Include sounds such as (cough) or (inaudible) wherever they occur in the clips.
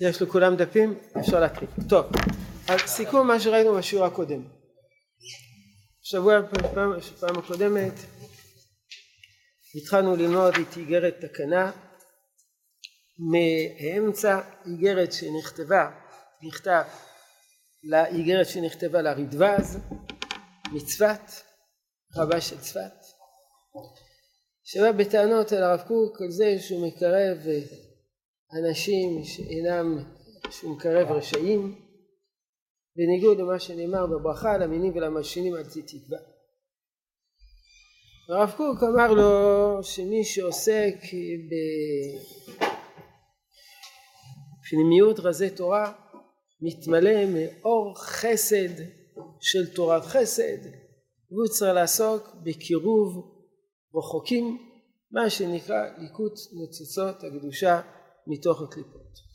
יש לכולם דפים? אפשר להקריא. טוב, אז סיכום מה שראינו בשיעור הקודם. שבוע, פעם, פעם הקודמת התחלנו ללמוד את איגרת תקנה מאמצע איגרת שנכתבה, נכתב לאיגרת שנכתבה לרדווז מצפת, רבה של צפת, שבא בטענות אל הרב קוק על זה שהוא מקרב אנשים שאינם, שהוא מקרב רשעים, בניגוד למה שנאמר בברכה למינים ולמלשינים אל תתקווה. הרב קוק אמר לו שמי שעוסק בפנימיות רזי תורה מתמלא מאור חסד של תורת חסד והוא צריך לעסוק בקירוב רחוקים מה שנקרא ליקוט ניצוצות הקדושה מתוך הקליפות.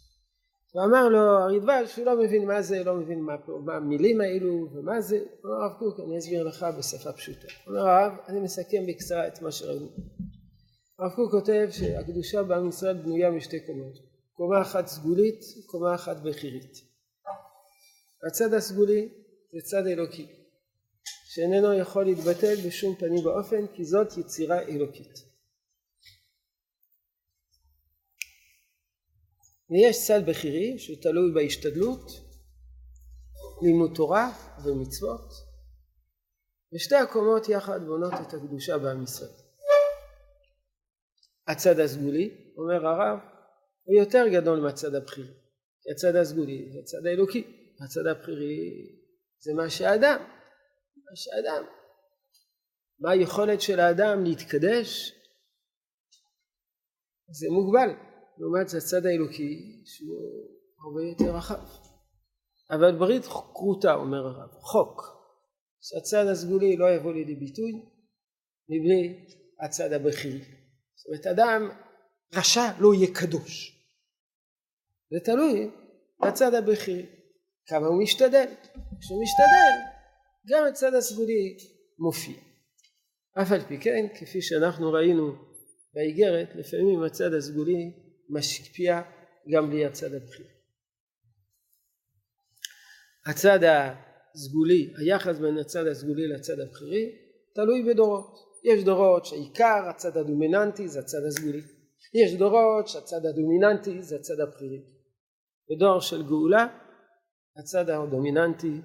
ואמר לו הרדו"ל שהוא לא מבין מה זה, לא מבין מה, מה המילים האלו ומה זה, אמר הרב קוק אני אסביר לך בשפה פשוטה. אומר הרב אני מסכם בקצרה את מה שראינו. הרב קוק כותב שהקדושה בעם ישראל בנויה משתי קומות, קומה אחת סגולית, קומה אחת בכירית. הצד הסגולי זה צד אלוקי שאיננו יכול להתבטל בשום פנים ואופן כי זאת יצירה אלוקית. ויש צד בכירי שהוא תלוי בהשתדלות, לימוד תורה ומצוות, ושתי הקומות יחד בונות את הקדושה בעם ישראל. הצד הסגולי, אומר הרב, הוא יותר גדול מהצד הבכירי. כי הצד הסגולי זה הצד האלוקי, הצד הבכירי זה מה שהאדם, מה שהאדם. מה היכולת של האדם להתקדש? זה מוגבל. לעומת זה הצד האלוקי שהוא הרבה יותר רחב. אבל ברית כרותה אומר הרב, חוק, שהצד הסגולי לא יבוא לידי ביטוי מבלי הצד הבכירי. זאת אומרת אדם רשע לא יהיה קדוש. זה תלוי בצד הבכירי, כמה הוא משתדל. כשהוא משתדל גם הצד הסגולי מופיע. אף על פי כן כפי שאנחנו ראינו באיגרת לפעמים הצד הסגולי משפיע גם בלי הצד הבכיר. הצד הסגולי, היחס בין הצד הסגולי לצד הבכירי תלוי בדורות. יש דורות שעיקר הצד הדומיננטי זה הצד הסגולי. יש דורות שהצד הדומיננטי זה הצד הבכירי. בדור של גאולה הצד הדומיננטי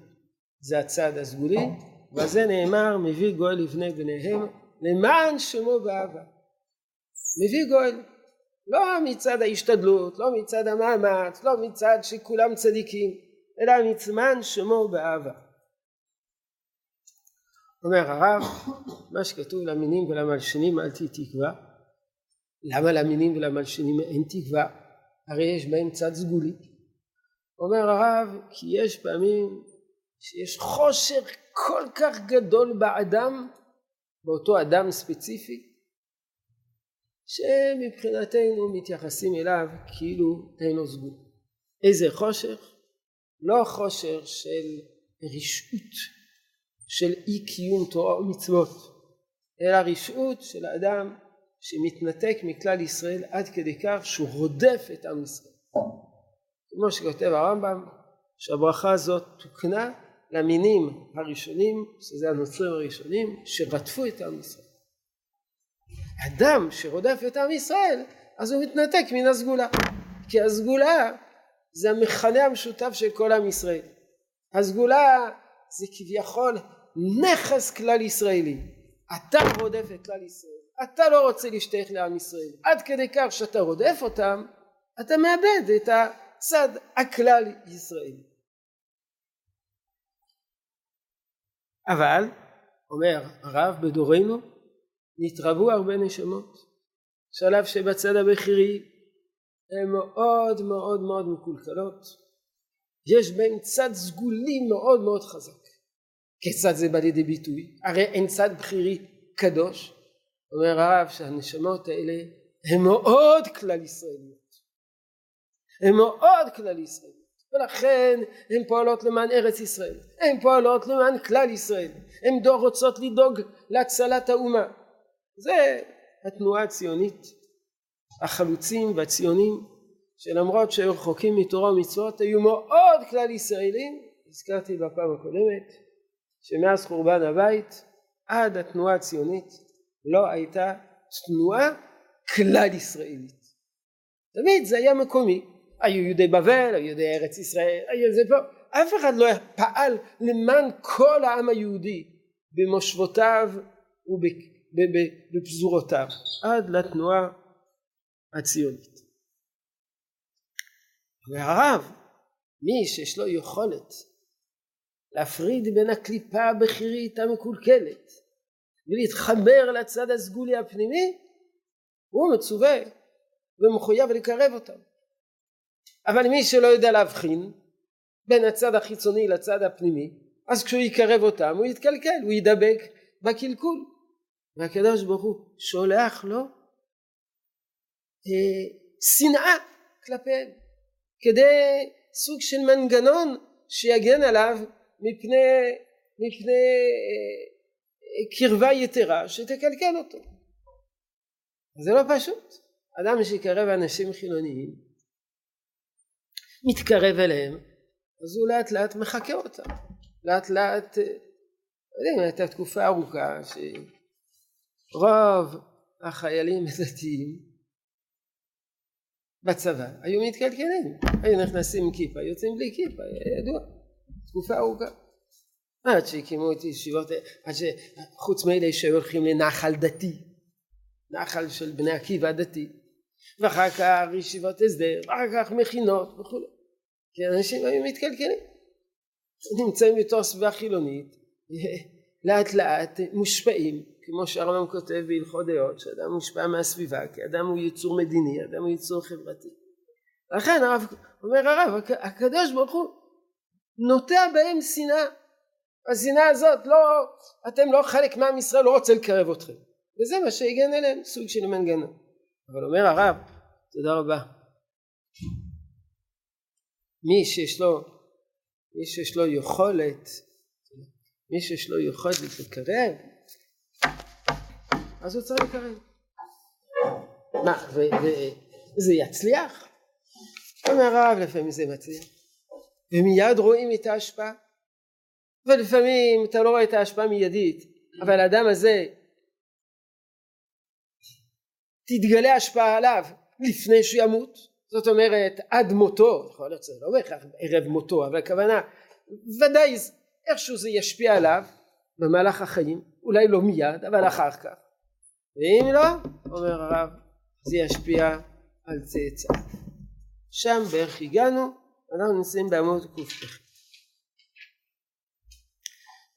זה הצד הסגולי ועל זה נאמר מביא גואל לבני בניהם למען שמו באהבה. מביא גואל לא מצד ההשתדלות, לא מצד המאמץ, לא מצד שכולם צדיקים, אלא מצמן שמו באהבה. אומר הרב, מה שכתוב למינים ולמלשינים אל תהי תקווה, למה למינים ולמלשינים אין תקווה? הרי יש בהם צד סגולי. אומר הרב, כי יש פעמים שיש חושר כל כך גדול באדם, באותו אדם ספציפי, שמבחינתנו מתייחסים אליו כאילו אין לו סגור. איזה חושך? לא חושך של רשעות, של אי קיום תורה ומצוות, אלא רשעות של האדם שמתנתק מכלל ישראל עד כדי כך שהוא רודף את עם ישראל. כמו שכותב הרמב"ם, שהברכה הזאת תוקנה למינים הראשונים, שזה הנוצרים הראשונים, שרדפו את עם ישראל. אדם שרודף את עם ישראל אז הוא מתנתק מן הסגולה. כי הסגולה זה המכנה המשותף של כל עם ישראל. הסגולה זה כביכול נכס כלל ישראלי. אתה רודף את כלל ישראל. אתה לא רוצה להשתייך לעם ישראל. עד כדי כך שאתה רודף אותם אתה מאבד את הצד הכלל ישראלי. אבל אומר הרב בדורנו נתרבו הרבה נשמות. שלב שבצד הבכירי הן מאוד מאוד מאוד מקולקלות. יש בהן צד סגולי מאוד מאוד חזק. כיצד זה בא לידי ביטוי? הרי אין צד בכירי קדוש. אומר הרב שהנשמות האלה הן מאוד כלל ישראליות. הן מאוד כלל ישראליות. ולכן הן פועלות למען ארץ ישראל. הן פועלות למען כלל ישראל. הן רוצות לדאוג להצלת האומה זה התנועה הציונית, החלוצים והציונים שלמרות שהיו רחוקים מתורה ומצוות היו מאוד כלל ישראלים. הזכרתי בפעם הקודמת שמאז חורבן הבית עד התנועה הציונית לא הייתה תנועה כלל ישראלית. תמיד זה היה מקומי. היו יהודי בבל היו יהודי ארץ ישראל היו זה פה. אף אחד לא פעל למען כל העם היהודי במושבותיו ובפזורותיו עד לתנועה הציונית. והרב מי שיש לו יכולת להפריד בין הקליפה הבכירית המקולקלת ולהתחבר לצד הסגולי הפנימי הוא מצווה ומחויב לקרב אותם אבל מי שלא יודע להבחין בין הצד החיצוני לצד הפנימי אז כשהוא יקרב אותם הוא יתקלקל הוא ידבק בקלקול והקדוש ברוך הוא שולח לו אה, שנאה כלפיהם כדי סוג של מנגנון שיגן עליו מפני, מפני אה, קרבה יתרה שתקלקל אותו. זה לא פשוט. אדם שיקרב אנשים חילוניים מתקרב אליהם אז הוא לאט לאט מחקה אותם. לאט לאט, אה, יודעים, הייתה תקופה ארוכה שרוב החיילים הדתיים בצבא היו מתקלקלים, היו נכנסים עם כיפה, יוצאים בלי כיפה, ידוע. תקופה ארוכה. עד שהקימו את ישיבות, עד שחוץ מאלה שהיו הולכים לנחל דתי, נחל של בני עקיבא הדתי, ואחר כך ישיבות הסדר, ואחר כך מכינות וכו'. כי אנשים היו מתקלקלים. נמצאים בתור סביבה חילונית, לאט לאט מושפעים, כמו שהרמב"ם כותב בהלכות דעות, שאדם מושפע מהסביבה, כי אדם הוא יצור מדיני, אדם הוא יצור חברתי. לכן הרב, אומר הרב, הקדוש ברוך הוא נוטע בהם שנאה. השנאה הזאת לא, אתם לא חלק מעם ישראל, לא רוצה לקרב אתכם. וזה מה שהגן אליהם, סוג של מנגנון. אבל אומר הרב, תודה רבה. מי שיש לו, מי שיש לו יכולת, מי שיש לו יכולת לקרב, אז הוא צריך לקרב. מה, וזה יצליח? אומר הרב, לפעמים זה מצליח. ומיד רואים את ההשפעה. ולפעמים אתה לא רואה את ההשפעה מיידית, אבל האדם הזה תתגלה השפעה עליו לפני שהוא ימות, זאת אומרת עד מותו, יכול להיות שזה לא בהכרח ערב מותו, אבל הכוונה ודאי איכשהו זה ישפיע עליו במהלך החיים, אולי לא מיד, אבל אחר כך. ואם לא, אומר הרב, זה ישפיע על צאצאיו. שם בערך הגענו אנחנו נמצאים בעמוד קפ"ח.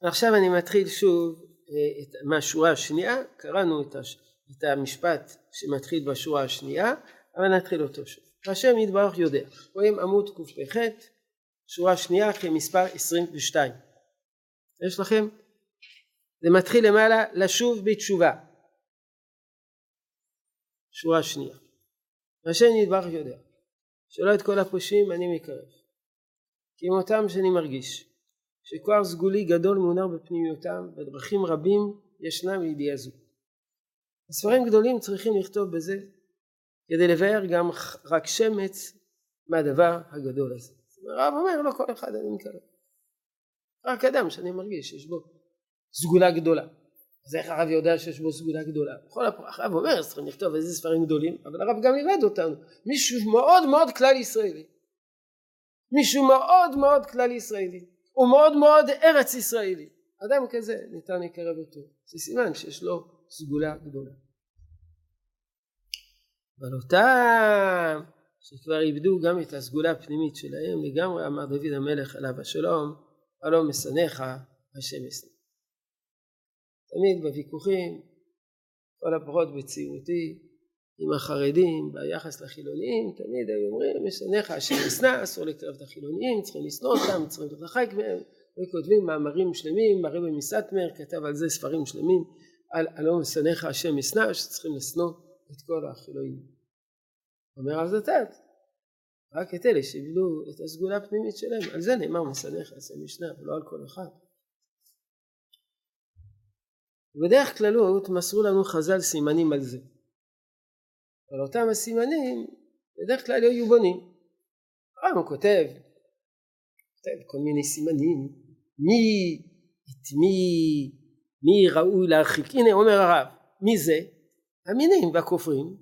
ועכשיו אני מתחיל שוב אה, את, מהשורה השנייה, קראנו את, הש, את המשפט שמתחיל בשורה השנייה, אבל נתחיל אותו שוב. השם יתברך יודע. רואים עמוד קפ"ח, שורה שנייה כמספר 22. יש לכם? זה מתחיל למעלה לשוב בתשובה. שורה שנייה. השם יתברך יודע. שלא את כל הפושעים אני מקרב. כי עם אותם שאני מרגיש שכוח סגולי גדול מונר בפנימיותם ודרכים רבים ישנם לידיעה זו. הספרים גדולים צריכים לכתוב בזה כדי לבאר גם רק שמץ מהדבר הגדול הזה. הרב אומר לא כל אחד אני מקרב. רק אדם שאני מרגיש שיש בו סגולה גדולה. אז איך הרב יודע שיש בו סגולה גדולה? בכל הרב אומר צריכים לכתוב איזה ספרים גדולים, אבל הרב גם לימד אותנו, מישהו מאוד מאוד כלל ישראלי. מישהו מאוד מאוד כלל ישראלי. הוא מאוד מאוד ארץ ישראלי. אדם כזה ניתן לקרב אותו. זה סימן שיש לו סגולה גדולה. אבל אותם שכבר איבדו גם את הסגולה הפנימית שלהם לגמרי אמר דוד המלך עליו השלום הלא משנאיך השם ישנא תמיד בוויכוחים, כל הפחות בצעירותי, עם החרדים ביחס לחילוניים, תמיד היו אומרים, משנאיך השם ישנא, אסור לקרב את החילוניים, צריכים לשנוא אותם, צריכים להתרחק מהם, וכותבים מאמרים שלמים, הרבי מסטמר כתב על זה ספרים שלמים, על הלא משנאיך השם ישנא, שצריכים לשנוא את כל החילונים. אומר אז זתת, רק את אלה שאיבדו את הסגולה הפנימית שלהם, על זה נאמר משנאיך השם ישנא, ולא על כל אחד. ובדרך כללות מסרו לנו חז"ל סימנים על זה. אבל אותם הסימנים בדרך כלל היו בונים. הרמב"ם כותב, כותב כל מיני סימנים, מי, את מי, מי ראוי להרחיק, הנה אומר הרב, מי זה? המינים והכופרים,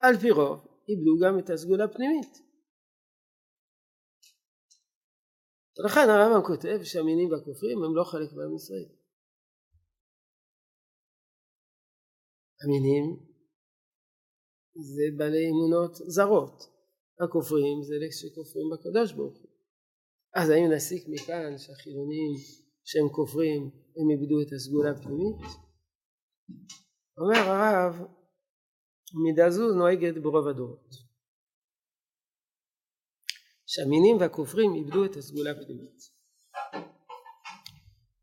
על פי רוב, איבדו גם את הסגולה הפנימית. ולכן הרמב"ם כותב שהמינים והכופרים הם לא חלק מעם ישראל. המינים זה בעלי אמונות זרות, הכופרים זה אלה שכופרים בקדוש ברוך הוא. אז האם נסיק מכאן שהחילונים שהם כופרים הם איבדו את הסגולה הפנימית? אומר הרב מידה זו נוהגת ברוב הדורות שהמינים והכופרים איבדו את הסגולה הפנימית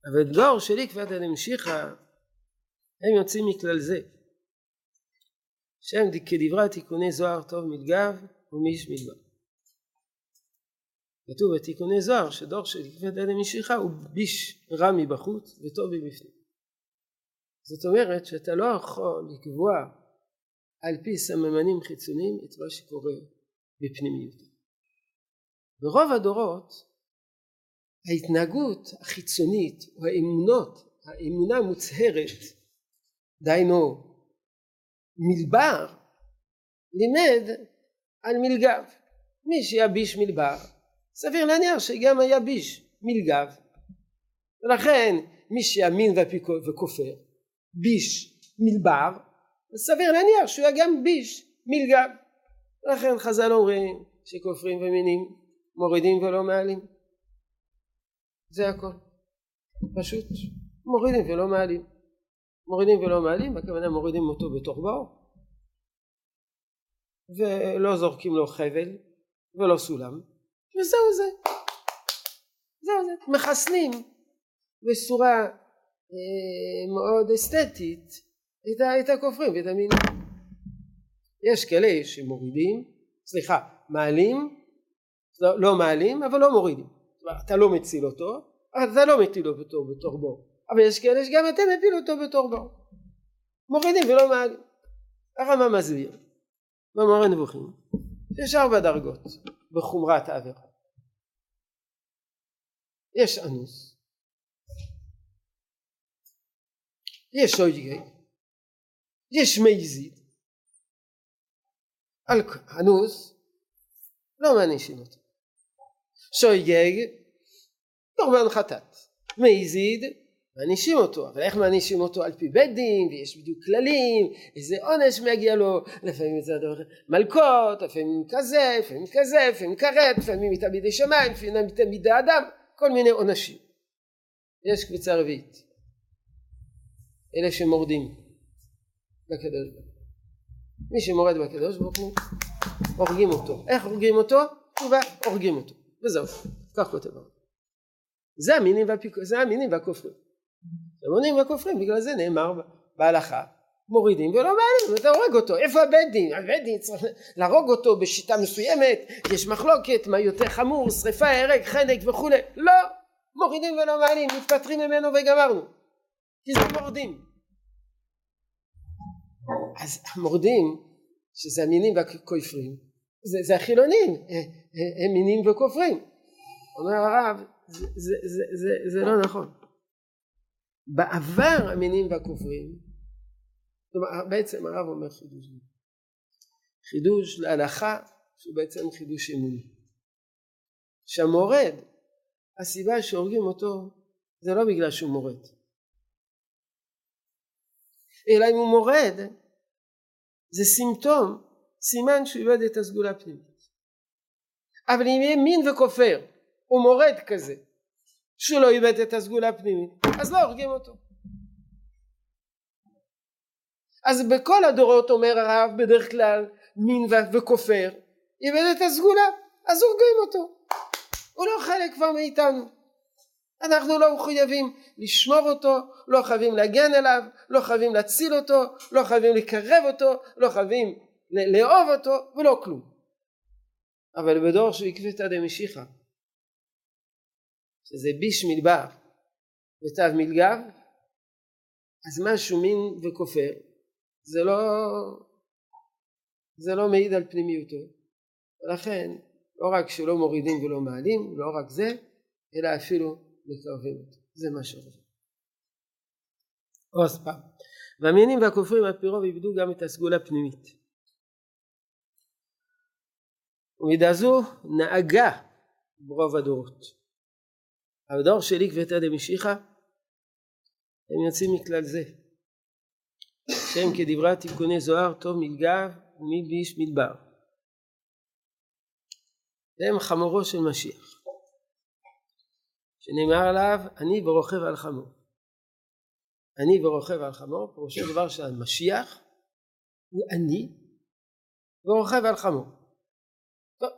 אבל דור שלי כבד המשיכה הם יוצאים מכלל זה שהם כדברי תיקוני זוהר טוב מלגב ומיש מלבב. כתוב בתיקוני זוהר שדור כבד אדם משיכה הוא ביש רע מבחוץ וטוב מבפנים. זאת אומרת שאתה לא יכול לקבוע על פי סממנים חיצוניים את מה שקורה בפנימיות. ברוב הדורות ההתנהגות החיצונית או האמונות, האמונה המוצהרת, דהיינו מלבר לימד על מלגב. מי שיביש מלבר, סביר להניח שגם היביש מלגב. ולכן מי שיאמין וכופר, ביש מלבר, סביר להניח שהוא גם ביש מלגב. ולכן חז"ל אומרים שכופרים ומינים מורידים ולא מעלים. זה הכל. פשוט מורידים ולא מעלים. מורידים ולא מעלים, הכוונה מורידים אותו בתוך בור ולא זורקים לו חבל ולא סולם וזהו זה. זהו זה. מחסנים בצורה אה, מאוד אסתטית את, את הכופרים ואת המינים. יש כאלה שמורידים, סליחה, מעלים, לא, לא מעלים אבל לא מורידים. אתה לא מציל אותו, אתה לא מטיל אותו בתוך בור. אבל יש כאלה שגם אתם מפיל אותו בתור בור. מורידים ולא מעלים. הרמב"ם מסביר במורה נבוכים יש ארבע דרגות בחומרת העבירה. יש אנוס, יש אויגי, יש מייזיד, על אנוס לא מענישים אותו. שויגג קורבן חטאת. מייזיד מענישים אותו, אבל איך מענישים אותו על פי בית דין, ויש בדיוק כללים, איזה עונש מגיע לו, לפעמים זה מלקות, לפעמים כזה, לפעמים כזה, לפעמים כרת, לפעמים מתלמידי שמיים, לפעמים מתלמידי אדם, כל מיני עונשים. יש קבוצה רביעית, אלה שמורדים בקדוש ברוך הוא. מי שמורד בקדוש ברוך הוא, הורגים אותו. איך הורגים אותו? תשובה, הורגים אותו. וזהו, כך כותב הרב. זה המינים והכופרים. המונים וכופרים בגלל זה נאמר בהלכה מורידים ולא מעלים ואתה הורג אותו. איפה הבית דין? הבית דין צריך להרוג אותו בשיטה מסוימת יש מחלוקת מה יותר חמור שריפה הרג חנק וכולי לא! מורידים ולא מעלים מתפטרים ממנו וגמרנו. כי זה מורדים. אז המורדים שזה המינים והכופרים זה, זה החילונים הם מינים וכופרים. אומר הרב זה, זה, זה, זה, זה לא נכון בעבר המינים והכופרים, כלומר בעצם הרב אומר חידוש חידוש להלכה שהוא בעצם חידוש אמוני. שהמורד, הסיבה שהורגים אותו זה לא בגלל שהוא מורד, אלא אם הוא מורד זה סימפטום, סימן שהוא איבד את הסגולה הפנימית. אבל אם יהיה מין וכופר, הוא מורד כזה, שהוא לא איבד את הסגולה הפנימית אז לא הורגים אותו. אז בכל הדורות אומר הרב בדרך כלל מין וכופר איבד את הסגולה אז הורגים אותו. הוא לא חלק כבר מאיתנו. אנחנו לא מחויבים לשמור אותו לא חייבים להגן עליו לא חייבים להציל אותו לא חייבים לקרב אותו לא חייבים לאהוב אותו ולא כלום. אבל בדור שהוא עקבתא דמשיחא שזה ביש מדבר ותו מלגב אז משהו מין וכופר זה לא זה לא מעיד על פנימיותו. ולכן לא רק שלא מורידים ולא מעלים לא רק זה אלא אפילו מקרבים אותו. זה מה שעובר עוד פעם. והמינים והכופרים על פי רוב איבדו גם את הסגולה הפנימית. ומידה זו נהגה ברוב הדורות הדור של עקבתא דמשיחא הם יוצאים מכלל זה. שהם כדברי תיקוני זוהר טוב מלגב ומלביש מדבר. והם חמורו של משיח. שנאמר עליו אני ורוכב על חמור. אני ורוכב על חמור פירושו דבר שהמשיח הוא אני ורוכב על חמור טוב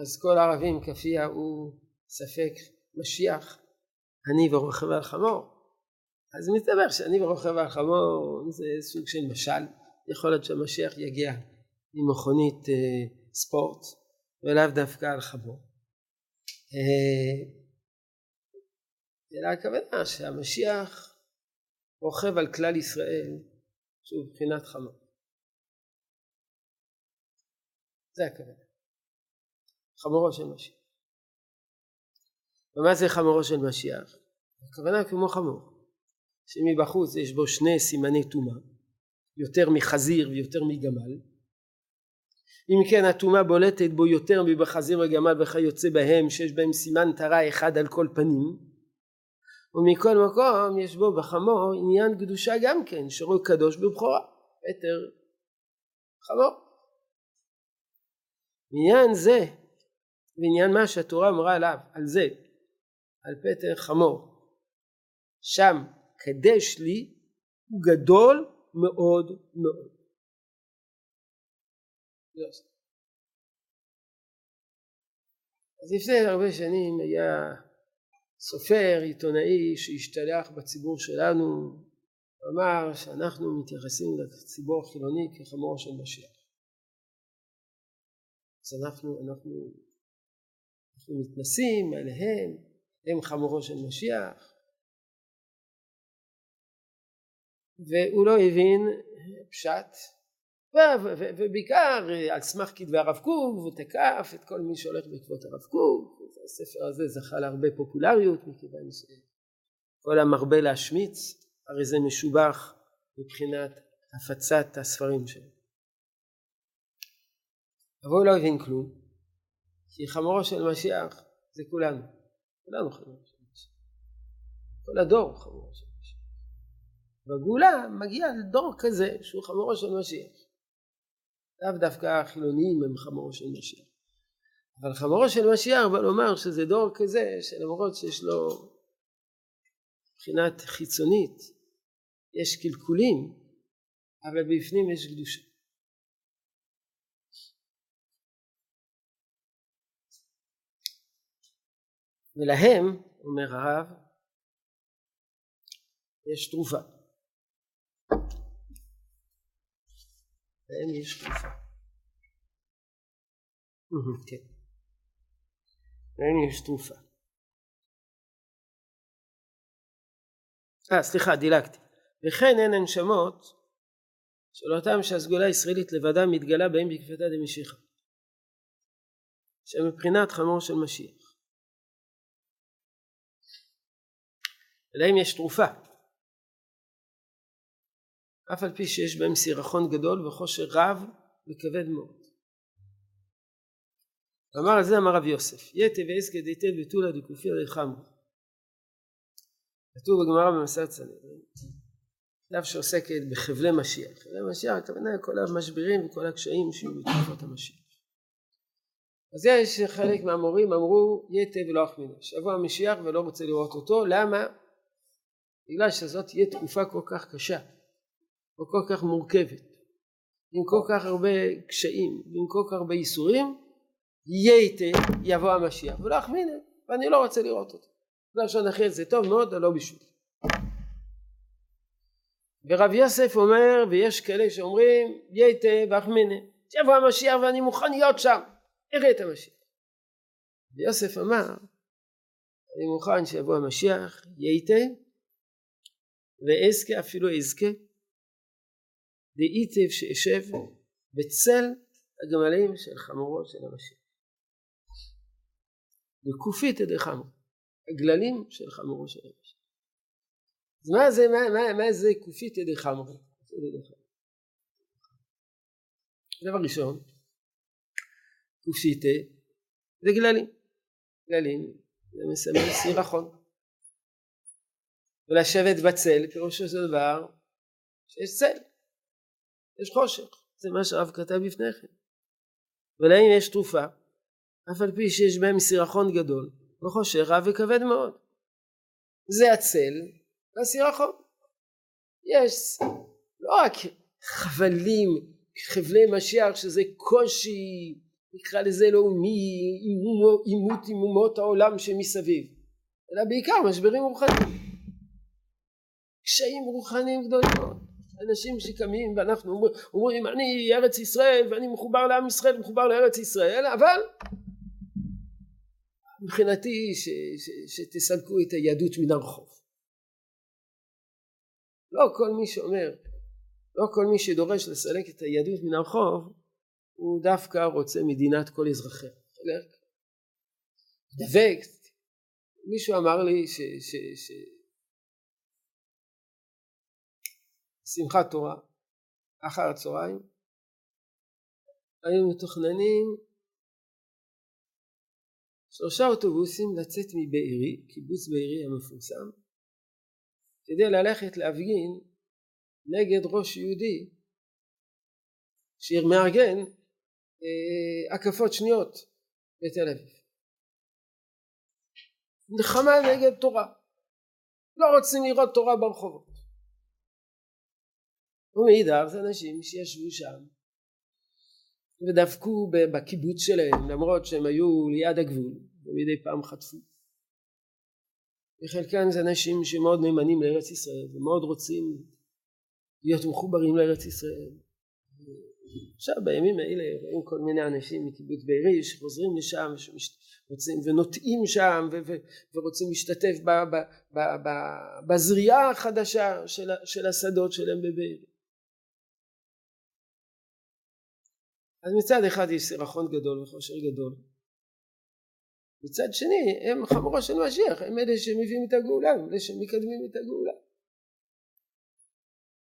אז כל הערבים כפיה הוא ספק משיח אני ורוכב על חמור. אז מסתבר שאני ורוכב על חמור זה סוג של משל. יכול להיות שהמשיח יגיע עם מכונית אה, ספורט ולאו דווקא על חמור. אה, אלא הכוונה שהמשיח רוכב על כלל ישראל שהוא מבחינת חמור. זה הכוונה חמורו של משיח. ומה זה חמורו של משיח? הכוונה כמו חמור שמבחוץ יש בו שני סימני טומאה יותר מחזיר ויותר מגמל. אם כן הטומאה בולטת בו יותר מבחזיר וגמל וכיוצא בהם שיש בהם סימן טרה אחד על כל פנים. ומכל מקום יש בו בחמור עניין קדושה גם כן שרוי קדוש בבכורה פטר חמור. עניין זה ועניין מה שהתורה אמרה עליו על זה על פטר חמור שם קדש לי הוא גדול מאוד מאוד. אז לפני הרבה שנים היה סופר עיתונאי שהשתלח בציבור שלנו אמר שאנחנו מתייחסים לציבור החילוני כחמור של משיח אז אנחנו, אנחנו, אנחנו מתנסים עליהם הם חמורו של משיח. והוא לא הבין פשט ובעיקר על סמך כתבי הרב קוק ותקף את כל מי שהולך בעקבות הרב קוק. הספר הזה זכה להרבה פופולריות מכיוון שכל המרבה להשמיץ הרי זה משובח מבחינת הפצת הספרים שלו. אבל הוא לא הבין כלום כי חמורו של משיח זה כולנו כולנו חמורו של משיח כל הדור חמורו של משיח בגאולה מגיע לדור כזה שהוא חמורו של משיח. לאו דווקא החילונים הם חמורו של משיח. אבל חמורו של משיח בא לומר שזה דור כזה שלמרות שיש לו מבחינת חיצונית יש קלקולים אבל בפנים יש קדושה. ולהם, אומר הרב, יש תרופה. להם יש תרופה. כן. להם יש תרופה. אה סליחה דילגתי. וכן הן הנשמות של אותם שהסגולה הישראלית לבדה מתגלה בהם בקפתה דמשיחא. שמבחינת חמור של משיח. ולהם יש תרופה. אף על פי שיש בהם סירחון גדול וחושר רב וכבד מאוד. אמר על זה אמר רב יוסף יתה ועסקא דייתא ותולא דקופיא דחמו כתוב בגמרא במסעת סנהדרין דף שעוסקת בחבלי משיח חבלי משיח הכוונה כל המשברים וכל הקשיים שיהיו בתקופות המשיח אז יש חלק מהמורים אמרו יתה ולא אחמינה שבוע המשיח ולא רוצה לראות אותו למה? בגלל שזאת תהיה תקופה כל כך קשה או כל כך מורכבת, עם כל כך הרבה קשיים, ועם כל כך הרבה ייסורים, יהיה איתי יבוא המשיח, ולא אחמינה, ואני לא רוצה לראות אותו. לשון אחרת זה טוב מאוד, אבל לא בשבילי. ורב יוסף אומר, ויש כאלה שאומרים, יתה ואחמינה, שיבוא המשיח ואני מוכן להיות שם, אראה את המשיח. ויוסף אמר, אני מוכן שיבוא המשיח, יתה, ואזכה אפילו אזכה, דאיתב שאשב בצל הגמלים של חמורו של המשיח. וכופית ידי חמור, הגללים של חמורו של המשיח. אז מה זה, מה, מה, מה זה כופית ידי חמור? דבר ראשון, קופיתה זה גללים. גללים זה מסמל סירחון. ולשבת בצל פירושו של דבר שיש צל, יש חושך, זה מה שהרב כתב לפני כן. ולהם יש תרופה, אף על פי שיש בהם סירחון גדול, וחושך רב וכבד מאוד. זה הצל והסירחון. יש לא רק חבלים, חבלי משיח שזה קושי, נקרא לזה לאומי, עימות עם אומות העולם שמסביב, אלא בעיקר משברים רוחניים. קשיים רוחניים גדולים. מאוד. אנשים שקמים ואנחנו אומרים אני ארץ ישראל ואני מחובר לעם ישראל מחובר לארץ ישראל אבל מבחינתי ש, ש, שתסלקו את היהדות מן הרחוב. לא כל מי שאומר לא כל מי שדורש לסלק את היהדות מן הרחוב הוא דווקא רוצה מדינת כל אזרחיה. דבק מישהו אמר לי ש, ש, ש, שמחת תורה אחר הצהריים היו מתוכננים שלושה אוטובוסים לצאת מבארי, קיבוץ בארי המפורסם, כדי ללכת להפגין נגד ראש יהודי שמארגן אה, הקפות שניות בתל אביב. מלחמה נגד תורה. לא רוצים לראות תורה ברחובות. ומאידך זה אנשים שישבו שם ודפקו בקיבוץ שלהם למרות שהם היו ליד הגבול ומדי פעם חטפו. וחלקם זה אנשים שמאוד נאמנים לארץ ישראל ומאוד רוצים להיות מחוברים לארץ ישראל. עכשיו בימים האלה רואים כל מיני אנשים מקיבוץ בארי שחוזרים לשם רוצים ונוטעים שם ו- ו- ורוצים להשתתף ב- ב- ב- בזריעה החדשה של, של השדות שלהם בבארי אז מצד אחד יש סירחון גדול וחושר גדול. מצד שני הם חמורו של משיח הם אלה שמביאים את הגאולה הם אלה שמקדמים את הגאולה.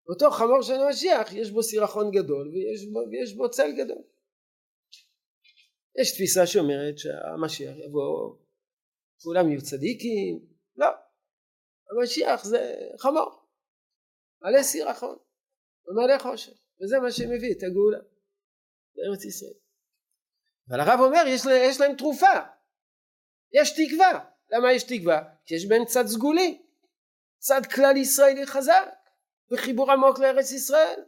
אותו חמור של המשיח יש בו סירחון גדול ויש בו, ויש בו צל גדול. יש תפיסה שאומרת שהמשיח יבוא כולם יהיו צדיקים. לא. המשיח זה חמור. מלא סירחון ומלא חושך וזה מה שמביא את הגאולה לארץ ישראל. אבל הרב אומר יש, יש להם תרופה, יש תקווה. למה יש תקווה? כי יש בהם צד סגולי, צד כלל ישראלי חזק, וחיבור עמוק לארץ ישראל,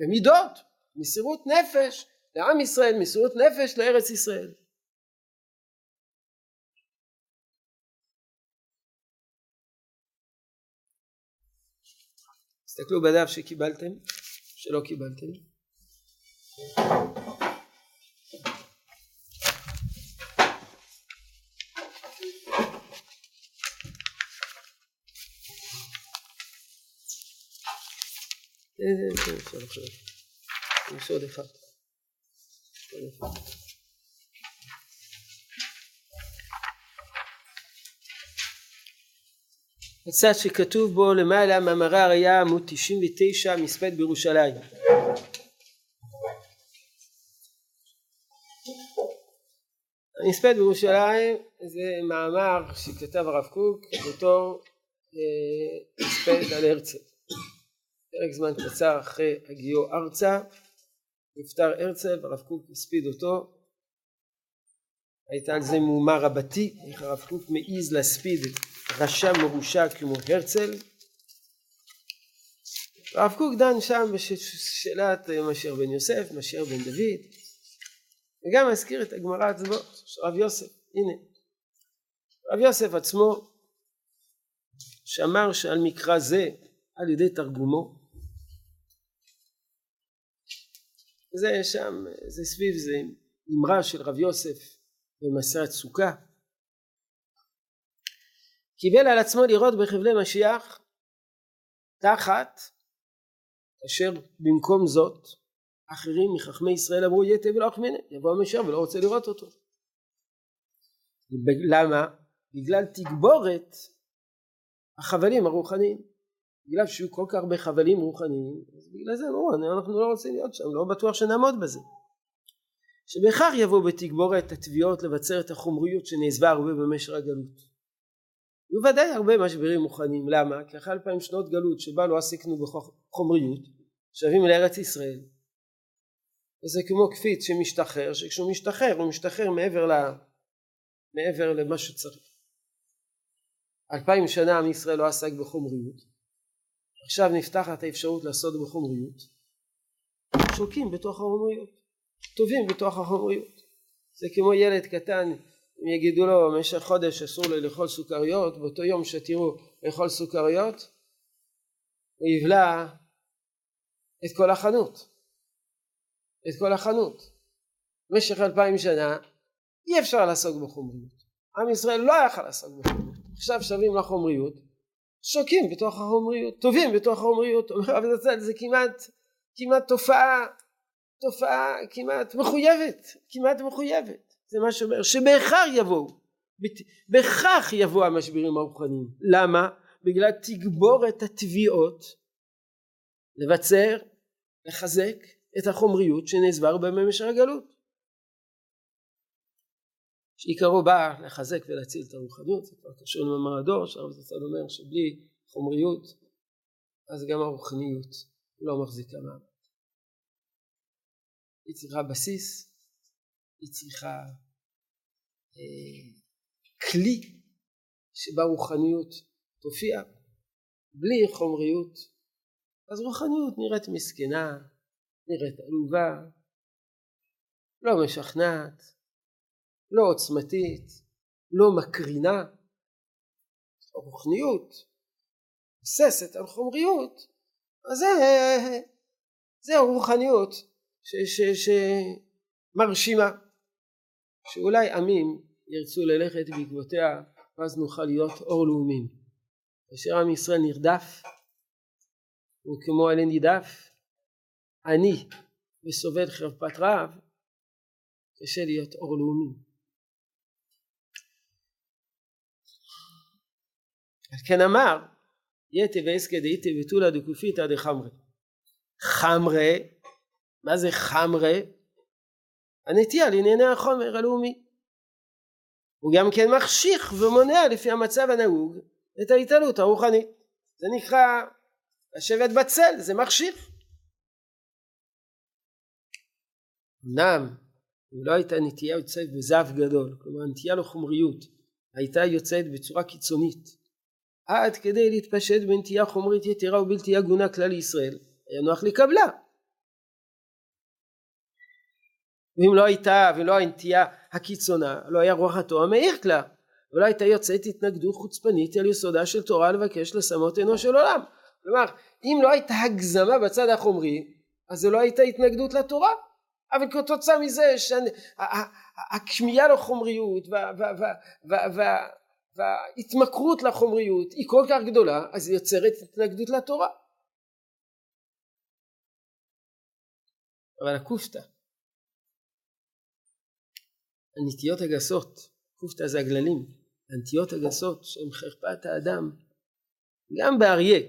ומידות, מסירות נפש לעם ישראל, מסירות נפש לארץ ישראל. תסתכלו בדף שקיבלתם, שלא קיבלתם. יש עוד אחד. הצד שכתוב בו למעלה מאמרי הראייה עמוד 99 מספד בירושלים המספד בירושלים זה מאמר שכתב הרב קוק בתור אה, מספד על הרצל. פרק זמן קצר אחרי הגיעו ארצה. נפטר הרצל והרב קוק הספיד אותו. הייתה על זה מהומה רבתי איך הרב קוק מעז להספיד רשע מרושע כמו הרצל. הרב קוק דן שם בשאלת משיח בן יוסף, משיח בן דוד וגם מזכיר את הגמרא הצבאות של רב יוסף. הנה רב יוסף עצמו שאמר שעל מקרא זה על ידי תרגומו זה שם זה סביב זה אמרה של רב יוסף במסע סוכה קיבל על עצמו לראות בחבלי משיח תחת אשר במקום זאת אחרים מחכמי ישראל אמרו יתה ולא אחמנה יבוא המשיח ולא רוצה לראות אותו. למה? בגלל תגבורת החבלים הרוחניים בגלל שיהיו כל כך הרבה חבלים רוחניים אז בגלל זה אמרו אנחנו לא רוצים להיות שם לא בטוח שנעמוד בזה. שבכך יבוא בתגבורת התביעות לבצר את החומריות שנעזבה הרבה במשך הגלות. בוודאי הרבה משברים מוכנים למה? כי אחרי אלפיים שנות גלות שבה לא עסקנו בחומריות שבים לארץ ישראל. וזה כמו קפיץ שמשתחרר שכשהוא משתחרר הוא משתחרר מעבר, ל... מעבר למה שצריך. אלפיים שנה עם ישראל לא עסק בחומריות עכשיו נפתחת האפשרות לעשות בחומריות. שוקים בתוך החומריות. טובים בתוך החומריות. זה כמו ילד קטן אם יגידו לו במשך חודש אסור לו לאכול סוכריות באותו יום שתראו לאכול סוכריות הוא יבלע את כל החנות. את כל החנות. במשך אלפיים שנה אי אפשר לעסוק בחומריות. עם ישראל לא יכל לעסוק בחומריות. עכשיו שווים לחומריות שוקים בתוך החומריות טובים בתוך החומריות אומר רבי זצ"ל זה כמעט כמעט תופעה תופעה כמעט מחויבת כמעט מחויבת. זה מה שאומר שבהכרח יבואו בכך יבואו המשברים הרוחניים. למה? בגלל תגבורת התביעות לבצר לחזק את החומריות שנעזבר במשך הגלות שעיקרו בא לחזק ולהציל את הרוחניות זה כבר קשור למאמר הדור שהרב זצ"ל אומר שבלי חומריות אז גם הרוחניות לא מחזיקה מעמד. היא צריכה בסיס היא צריכה אה, כלי שבה רוחניות תופיע. בלי חומריות אז רוחניות נראית מסכנה נראית עלובה לא משכנעת לא עוצמתית, לא מקרינה, הרוחניות מבססת על חומריות, אז זה, זה הרוחניות שמרשימה, שאולי עמים ירצו ללכת בעקבותיה ואז נוכל להיות אור לאומים. כאשר עם ישראל נרדף הוא כמו עלה נידף, עני וסובל חרפת רעב, קשה להיות אור לאומי. כן אמר יתה ועסקא דאיתא ותולא דקופיתא דחמרי חמרה? מה זה חמרה? הנטייה לענייני החומר הלאומי. הוא גם כן מחשיך ומונע לפי המצב הנהוג את ההתעלות הרוחנית. זה נקרא לשבת בצל זה מחשיך. אמנם אם לא הייתה נטייה יוצאת בזב גדול כלומר נטייה לחומריות הייתה יוצאת בצורה קיצונית עד כדי להתפשט בנטייה חומרית יתרה ובלתי הגונה כלל ישראל היה נוח לקבלה ואם לא הייתה ולא הנטייה הקיצונה לא היה רוח התורה מאיר כלל ולא הייתה יוצאת התנגדות חוצפנית על יסודה של תורה לבקש לשמות עינו של עולם. כלומר אם לא הייתה הגזמה בצד החומרי אז זה לא הייתה התנגדות לתורה. אבל כתוצאה מזה שהכמיהה לחומריות וה, וההתמכרות לחומריות היא כל כך גדולה אז היא יוצרת התנגדות לתורה. אבל הקופתא הנטיות הגסות קופתא זה הגללים. הנטיות הגסות שהן חרפת האדם גם באריה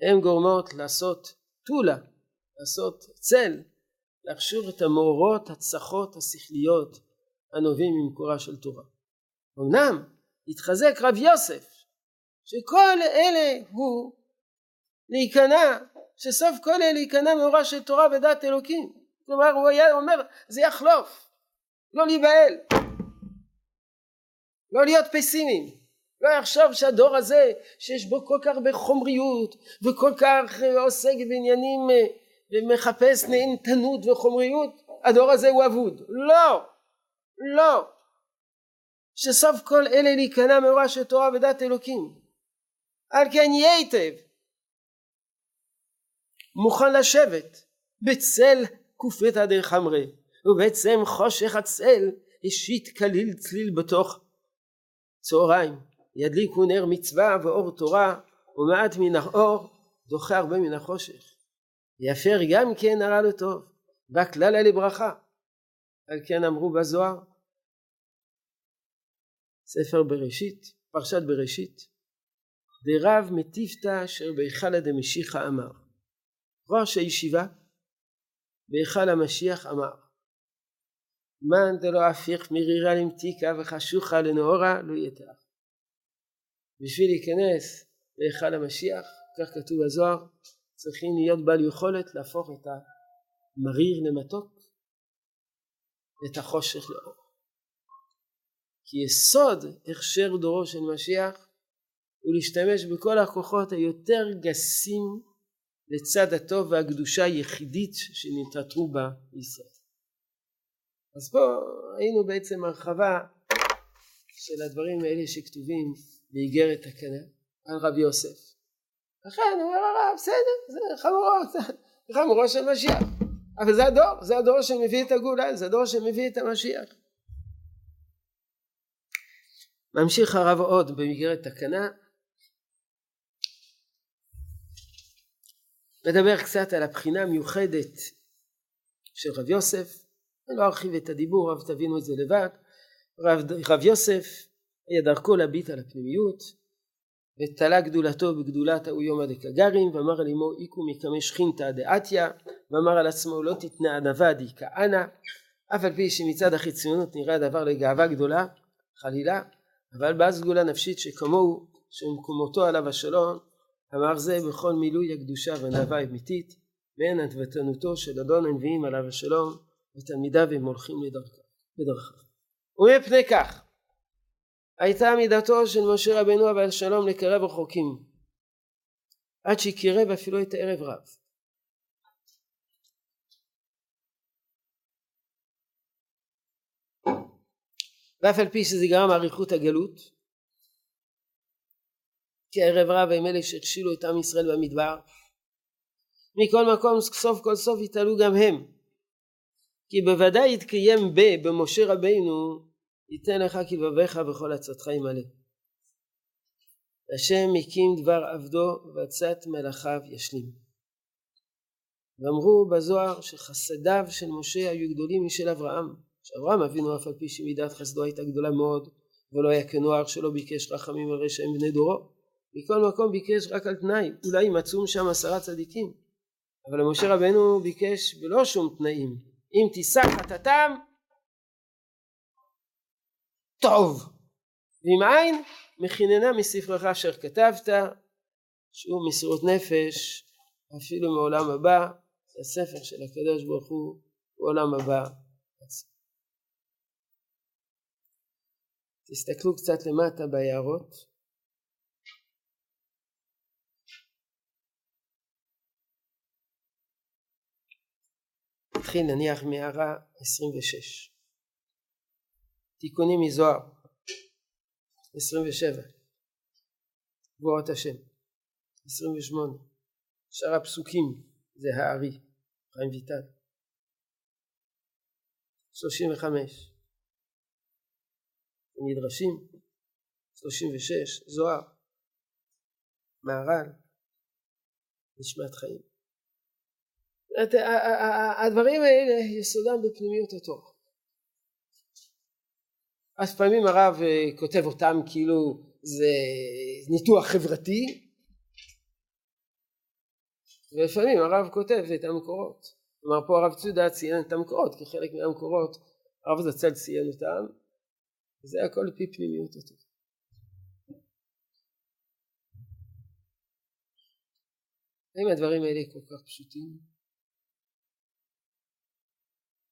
הן גורמות לעשות טולה לעשות צל להכשיר את המאורות הצחות השכליות הנובעים ממקורה של תורה אמנם התחזק רב יוסף שכל אלה הוא להיכנע שסוף כל אלה להיכנע מאורה של תורה ודת אלוקים. כלומר הוא היה אומר זה יחלוף. לא להיבהל. לא להיות פסימיים. לא יחשוב שהדור הזה שיש בו כל כך הרבה חומריות וכל כך עוסק בעניינים ומחפש נהנתנות וחומריות הדור הזה הוא אבוד. לא. לא שסוף כל אלה להיכנע מאורה של תורה ודת אלוקים על כן יהיה היטב מוכן לשבת בצל קופתא דחמרי ובעצם חושך הצל השית כליל צליל בתוך צהריים ידליקו נר מצווה ואור תורה ומעט מן האור דוחה הרבה מן החושך. יפר גם כן הרע לטוב, והכללה לברכה. על כן אמרו בזוהר, ספר בראשית, פרשת בראשית, דרב מטיפתא אשר בהיכלא דמשיחא אמר. ראש הישיבה בהיכל המשיח אמר מאן דלא הפיך מרירה למתיקה וחשוכה לנאורה לא יתר. בשביל להיכנס להיכל המשיח, כך כתוב בזוהר, צריכים להיות בעל יכולת להפוך את המריר למתוק, את החושך לאור. כי יסוד הכשר דורו של משיח הוא להשתמש בכל הכוחות היותר גסים לצד הטוב והקדושה היחידית שנתעטרו בה ישראל. אז פה היינו בעצם הרחבה של הדברים האלה שכתובים באיגרת תקנה על רבי יוסף. לכן אומר הרב בסדר זה חמורות חמורו של משיח אבל זה הדור זה הדור שמביא את הגאולה זה הדור שמביא את המשיח. ממשיך הרב עוד במסגרת תקנה. מדבר קצת על הבחינה המיוחדת של רב יוסף. אני לא ארחיב את הדיבור אבל תבינו את זה לבד. רב, רב יוסף היה דרכו להביט על הפנימיות ותלה גדולתו בגדולת ההוא יומא דקגרין ואמר על אמו איקו מקמי שכינתא דעתיה ואמר על עצמו לא תתנה ענווה דכהנא אף על פי שמצד החיצונות נראה הדבר לגאווה גדולה חלילה אבל באה סגולה נפשית שכמוהו שמקומותו עליו השלום אמר זה בכל מילוי הקדושה והנאווה האמיתית ואין ענוותנותו של אדון הנביאים עליו השלום ותלמידיו הם הולכים לדרכיו. ומפני כך הייתה מידתו של משה רבנו אבל שלום לקרב רחוקים עד שקירב אפילו את הערב רב. ואף על פי שזה גרם אריכות הגלות כי הערב רב הם אלה שהכשילו את עם ישראל במדבר מכל מקום סוף כל סוף יתעלו גם הם כי בוודאי יתקיים ב במשה רבינו ייתן לך כלבביך וכל עצתך ימלא. השם הקים דבר עבדו ועצת מלאכיו ישלים. ואמרו בזוהר שחסדיו של משה היו גדולים משל אברהם. שאברהם אבינו אף על פי שמידת חסדו הייתה גדולה מאוד ולא היה כנוער שלא ביקש רחמים על רשע בני דורו. מכל מקום ביקש רק על תנאי, אולי ימצאו שם עשרה צדיקים. אבל למשה רבנו ביקש בלא שום תנאים. אם תישא חטאתם טוב ואם אין מכיננה מספרך אשר כתבת שהוא מסירות נפש אפילו מעולם הבא זה הספר של הקדוש ברוך הוא בעולם הבא תסתכלו קצת למטה ביערות. נתחיל נניח מהערה 26 תיקונים מזוהר. 27 גבורת השם. 28 שאר הפסוקים זה הארי חיים ויטל. 35 מדרשים 36 זוהר. מהר"ל נשמת חיים. הדברים האלה יסודם בפנימיות התורה אז פעמים הרב אה, כותב אותם כאילו זה ניתוח חברתי. ולפעמים הרב כותב את המקורות. כלומר פה הרב צודה ציין את המקורות כי חלק מהמקורות הרב זצ"ל ציין אותם וזה הכל לפי פנימיות התורה האם הדברים האלה כל כך פשוטים?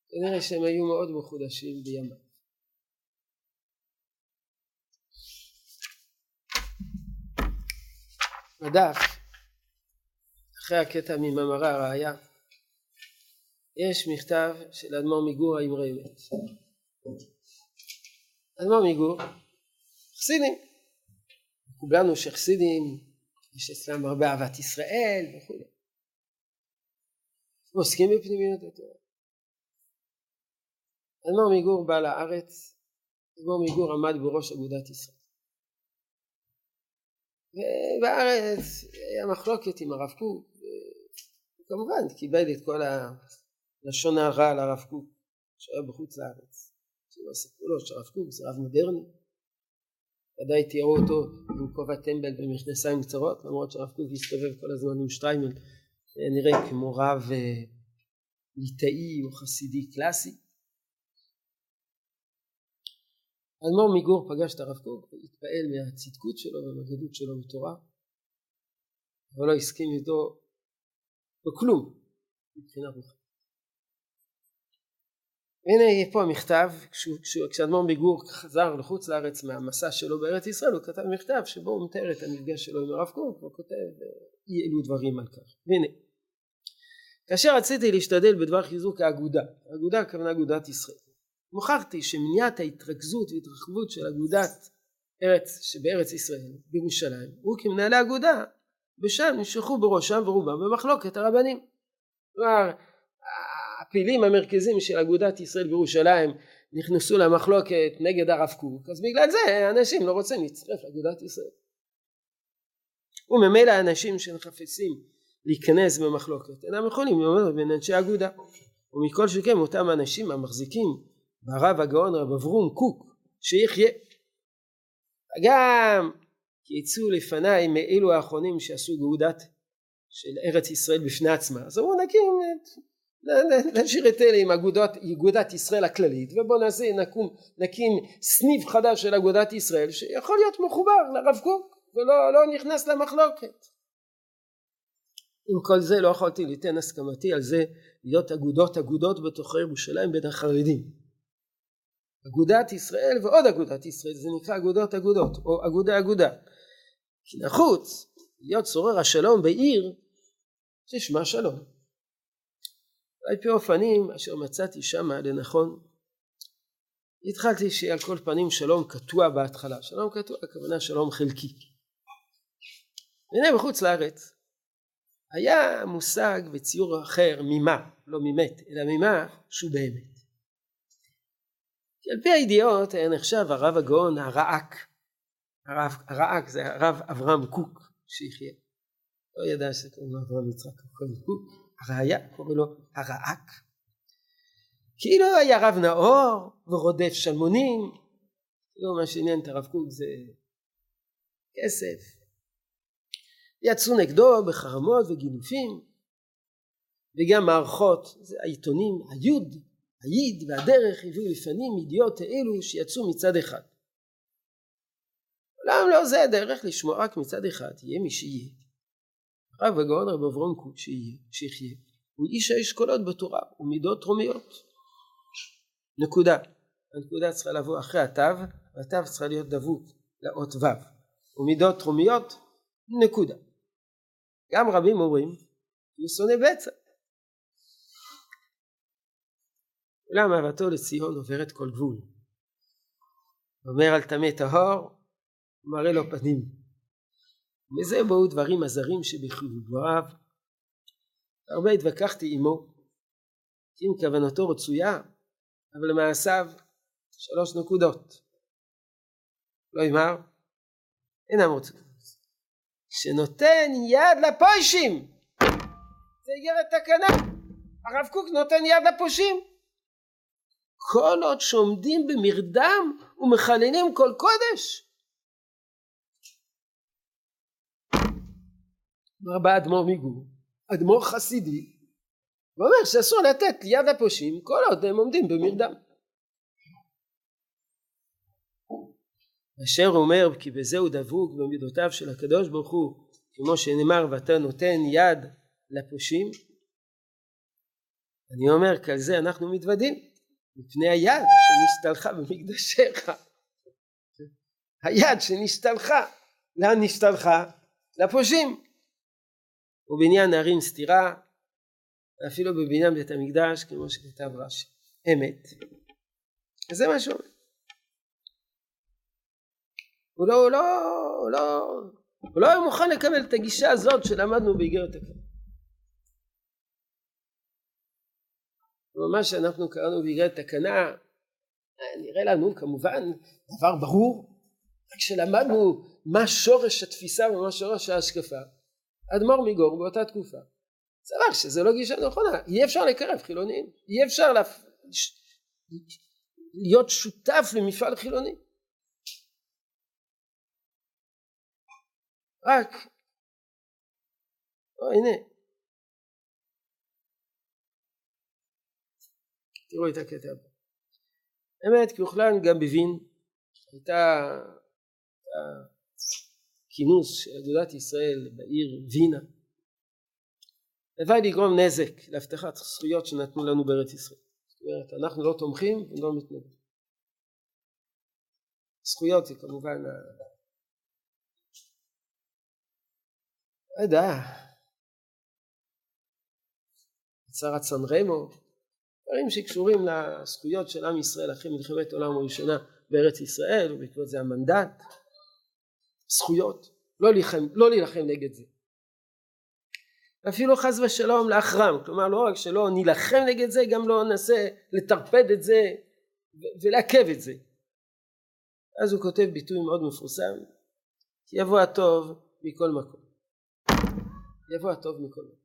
כנראה שהם היו מאוד מחודשים בימיו בדף, אחרי הקטע ממאמרה הראיה, יש מכתב של אדמו"ר מגור האמרי אמת. אדמו"ר מגור, חסידים. כולנו שחסידים, יש אצלם הרבה אהבת ישראל וכו'. עוסקים בפנימיות התורה. אדמו"ר מגור בא לארץ, אדמו"ר מגור עמד בראש אגודת ישראל. ובארץ היה מחלוקת עם הרב קוק, כמובן קיבל את כל הלשון הרע על הרב קוק שהיה בחוץ לארץ. שלא סיפרו לו שהרב קוק זה רב מודרני. ודאי תיארו אותו עם כובע טמבל במכנסיים קצרות, למרות שהרב קוק הסתובב כל הזמן עם שטריימל, נראה כמו רב אה, ליטאי או חסידי קלאסי. האדמו"ר מגור פגש את הרב קוק והתפעל מהצדקות שלו והמגדות שלו בתורה אבל לא הסכים איתו בכלום מבחינה רוחנית. והנה פה המכתב כשאדמו"ר מגור חזר לחוץ לארץ מהמסע שלו בארץ ישראל הוא כתב מכתב שבו הוא מתאר את המפגש שלו עם הרב קוק והוא כותב אי אלו דברים על כך והנה כאשר רציתי להשתדל בדבר חיזוק האגודה האגודה הכוונה אגודת ישראל מוכרתי שמניעת ההתרכזות והתרחבות של אגודת ארץ שבארץ ישראל בירושלים הוא כמנהלי אגודה בשם נמשכו בראשם ורובם במחלוקת הרבנים. כלומר הפעילים המרכזיים של אגודת ישראל בירושלים נכנסו למחלוקת נגד הרב קוק אז בגלל זה אנשים לא רוצים להצטרף לאגודת ישראל. וממילא האנשים שחפצים להיכנס במחלוקת אינם יכולים לומר בין אנשי אגודה. ומכל שכן אותם אנשים המחזיקים והרב הגאון רב אברום קוק שיחיה. גם כי יצאו לפניי מאלו האחרונים שעשו גאודת של ארץ ישראל בפני עצמה. אז אמרו נקים נשאיר את אלה עם אגודת, אגודת ישראל הכללית ובוא נעשה נקום, נקים סניף חדש של אגודת ישראל שיכול להיות מחובר לרב קוק ולא לא נכנס למחלוקת. עם כל זה לא יכולתי ליתן הסכמתי על זה להיות אגודות אגודות בתוך ירושלים בין החרדים. אגודת ישראל ועוד אגודת ישראל זה נקרא אגודות אגודות או אגודה אגודה. כי נחוץ להיות שורר השלום בעיר ששמה שלום על פי אופנים אשר מצאתי שמה לנכון התחלתי שיהיה על כל פנים שלום קטוע בהתחלה. שלום קטוע הכוונה שלום חלקי. והנה בחוץ לארץ היה מושג בציור אחר ממה לא ממת אלא ממה שהוא באמת. על פי הידיעות היה נחשב הרב הגאון הרעק. הרב, הרעק זה הרב אברהם קוק שיחיה. לא ידע שקוראים לו אברהם יצחק קוק הראיה קוראים לו הרעק כאילו היה רב נאור ורודף שלמונים לא מה שעניין את הרב קוק זה כסף יצאו נגדו בחרמות וגילופים וגם מערכות העיתונים היוד היד והדרך הביאו לפנים ידיעות אלו שיצאו מצד אחד. אולם לא זה הדרך לשמוע רק מצד אחד, יהיה מי שיהיה. הרב הגאון רב אברום קוק שיהיה, שיחיה, הוא איש האשכולות בתורה ומידות תרומיות. נקודה. הנקודה צריכה לבוא אחרי התו, והתו צריכה להיות דבוק לאות ו'. ומידות תרומיות, נקודה. גם רבים אומרים, הוא שונא בצע. אולם אהבתו לציון עוברת כל גבול. אומר על טמא טהור, מראה לו פנים. מזה באו דברים הזרים שבחיבוריו. הרבה התווכחתי עמו, אם כוונתו רצויה, אבל למעשיו שלוש נקודות. לא אמר, אינם רוצים. שנותן יד לפוישים! זה איגרת תקנה. הרב קוק נותן יד לפושעים. כל עוד שעומדים במרדם ומחללים כל קודש. בא אדמו"ר מגור, אדמו"ר חסידי, ואומר שאסור לתת ליד הפושעים כל עוד הם עומדים במרדם. אשר אומר כי בזה הוא דבוק במידותיו של הקדוש ברוך הוא כמו שנאמר ואתה נותן יד לפושעים אני אומר כי על זה אנחנו מתוודים מפני היד שנסתלחה במקדשיך. היד שנסתלחה, לאן נסתלחה? לפושעים. ובעניין נערים סתירה, ואפילו בבניין בית המקדש, כמו שכתב רש"י. אמת. וזה מה שהוא אומר. הוא לא, הוא לא, הוא לא, הוא לא היה מוכן לקבל את הגישה הזאת שלמדנו באיגרת הקרב. מה שאנחנו קראנו בגלל תקנה נראה לנו כמובן דבר ברור כשלמדנו מה שורש התפיסה ומה שורש ההשקפה, אדמו"ר מגור באותה תקופה סבר שזה לא גישה נכונה, אי אפשר לקרב חילונים, אי אפשר להפ... להיות שותף למפעל חילוני. רק, או, הנה, תראו את הקטע הבא. האמת, כיוכלן גם בווין הייתה כינוס של אגודת ישראל בעיר וינה הלוואי לגרום נזק להבטחת זכויות שנתנו לנו בארץ ישראל. זאת אומרת, אנחנו לא תומכים ולא מתנגדים. זכויות זה כמובן לא יודע, הצהרת סן רמו, דברים שקשורים לזכויות של עם ישראל אחרי מלחמת העולם הראשונה בארץ ישראל ובעקבות זה המנדט, זכויות, לא להילחם, לא להילחם נגד זה. ואפילו חס ושלום לאחרם, כלומר לא רק שלא נילחם נגד זה, גם לא ננסה לטרפד את זה ולעכב את זה. אז הוא כותב ביטוי מאוד מפורסם, יבוא הטוב מכל מקום. יבוא הטוב מכל מקום.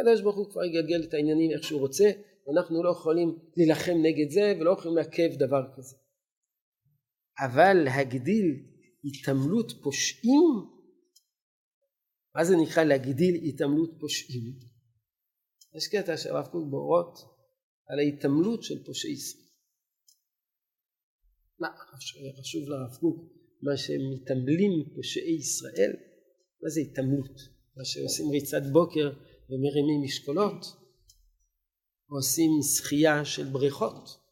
הקדוש ברוך הוא כבר יגלגל את העניינים איך שהוא רוצה, ואנחנו לא יכולים להילחם נגד זה ולא יכולים לעכב דבר כזה. אבל להגדיל התעמלות פושעים מה זה נקרא להגדיל התעמלות פושעים? יש קטע של הרב קוק באורות על ההתעמלות של פושעי ישראל. מה חשוב לרב קוק מה שהם מתעמלים פושעי ישראל? מה זה התעמלות? מה שעושים ריצת בוקר ומרימים משקולות? עושים שחייה של בריכות?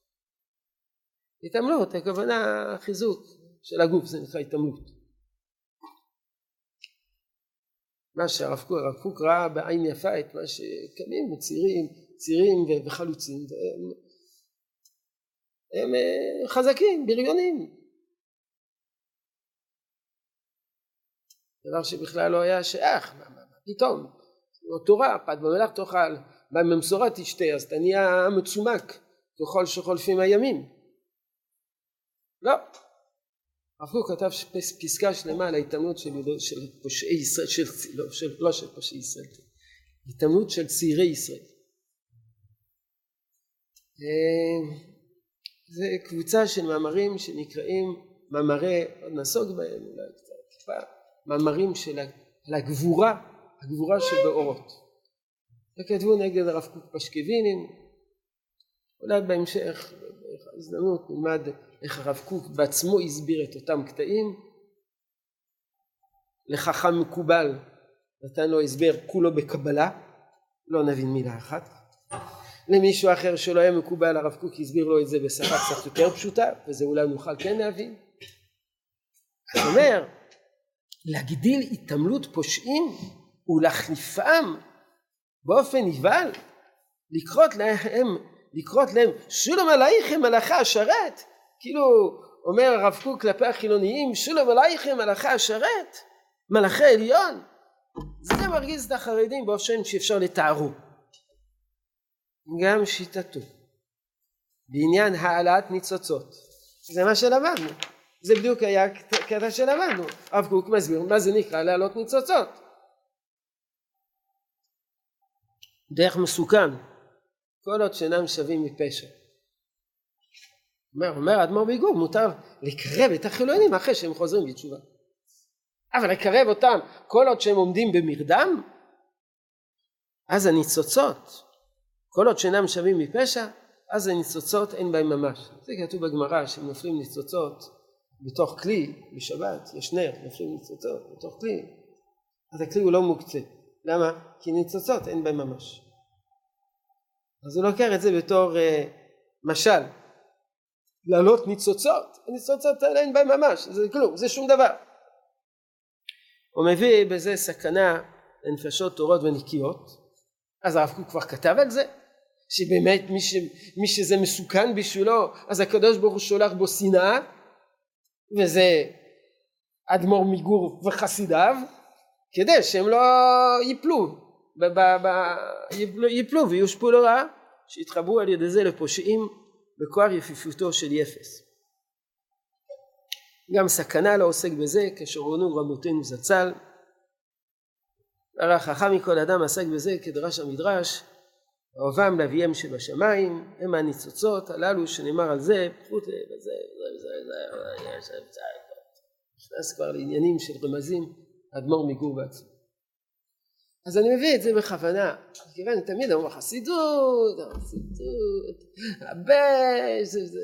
התעמלות, הכוונה חיזוק של הגוף, זה נקרא התעמלות. מה שהרב קוק, הרב קוק ראה בעין יפה את מה שקמים וצעירים, צעירים וחלוצים והם הם אה, חזקים, בריונים. דבר שבכלל לא היה שייך, מה, מה, מה פתאום, תורה, פת במלאך תאכל, בממסורה תשתה, אז אתה נהיה מצומק ככל שחולפים הימים. לא, הרב קוק כתב פסקה שלמה על ההתעמלות של, של פושעי ישראל, של, לא, של, לא של פושעי ישראל, התעמלות של צעירי ישראל. אה, זה קבוצה של מאמרים שנקראים מאמרי, עוד נסוג בהם אולי קצת מאמרים של הגבורה, הגבורה שבאורות. וכתבו נגד הרב קוק פשקווינים, אולי בהמשך, בהזדמנות נלמד איך הרב קוק בעצמו הסביר את אותם קטעים. לחכם מקובל נתן לו הסבר כולו בקבלה לא נבין מילה אחת. למישהו אחר שלא היה מקובל הרב קוק הסביר לו את זה בשפה קצת יותר פשוטה וזה אולי נוכל כן להבין. זאת אומר להגדיל התעמלות פושעים ולהחליפם באופן נבהל לקרות להם לקרות להם שולם עלייכם מלאכה השרת כאילו אומר הרב קוק כלפי החילוניים שולם עלייכם מלאכי השרת מלאכי עליון. זה מרגיז את החרדים באופן שאפשר לתארו. גם שיטתו. בעניין העלאת ניצוצות. זה מה שלמדנו. זה בדיוק היה קטע שלמדנו. הרב קוק מסביר מה זה נקרא להעלות ניצוצות. דרך מסוכן. כל עוד שאינם שווים מפשע אומר, אומר אדמו"ר ביגור, מותר לקרב את החילונים אחרי שהם חוזרים בתשובה. אבל לקרב אותם כל עוד שהם עומדים במרדם, אז הניצוצות, כל עוד שאינם שווים מפשע, אז הניצוצות אין בהם ממש. זה כתוב בגמרא שהם נופלים ניצוצות בתוך כלי בשבת, יש נר, נופלים ניצוצות בתוך כלי, אז הכלי הוא לא מוקצה. למה? כי ניצוצות אין בהם ממש. אז הוא לוקח את זה בתור uh, משל. לעלות ניצוצות, הניצוצות האלה אין בהם ממש, זה כלום, זה שום דבר. הוא מביא בזה סכנה לנפשות טהורות ונקיות, אז הרב קוק כבר כתב על זה, שבאמת מי, ש, מי שזה מסוכן בשבילו, אז הקדוש ברוך הוא שולח בו שנאה, וזה אדמו"ר מגור וחסידיו, כדי שהם לא ייפלו, ב, ב, ב, ייפלו ויושפעו לרעה, שיתחברו על ידי זה לפושעים בכוח יפיפותו של יפס. גם סכנה לא עוסק בזה, כשרונו רבותינו זצ"ל. הרי החכם מכל אדם עסק בזה כדרש המדרש, אוהבם לאביהם שבשמיים, הם הניצוצות הללו שנאמר על זה, פחות וזה וזה וזה נכנס כבר לעניינים של רמזים, אדמו"ר מגור בעצמו. אז אני מביא את זה בכוונה, כיוון תמיד אמרו החסידות, החסידות, הבן, זה, זה,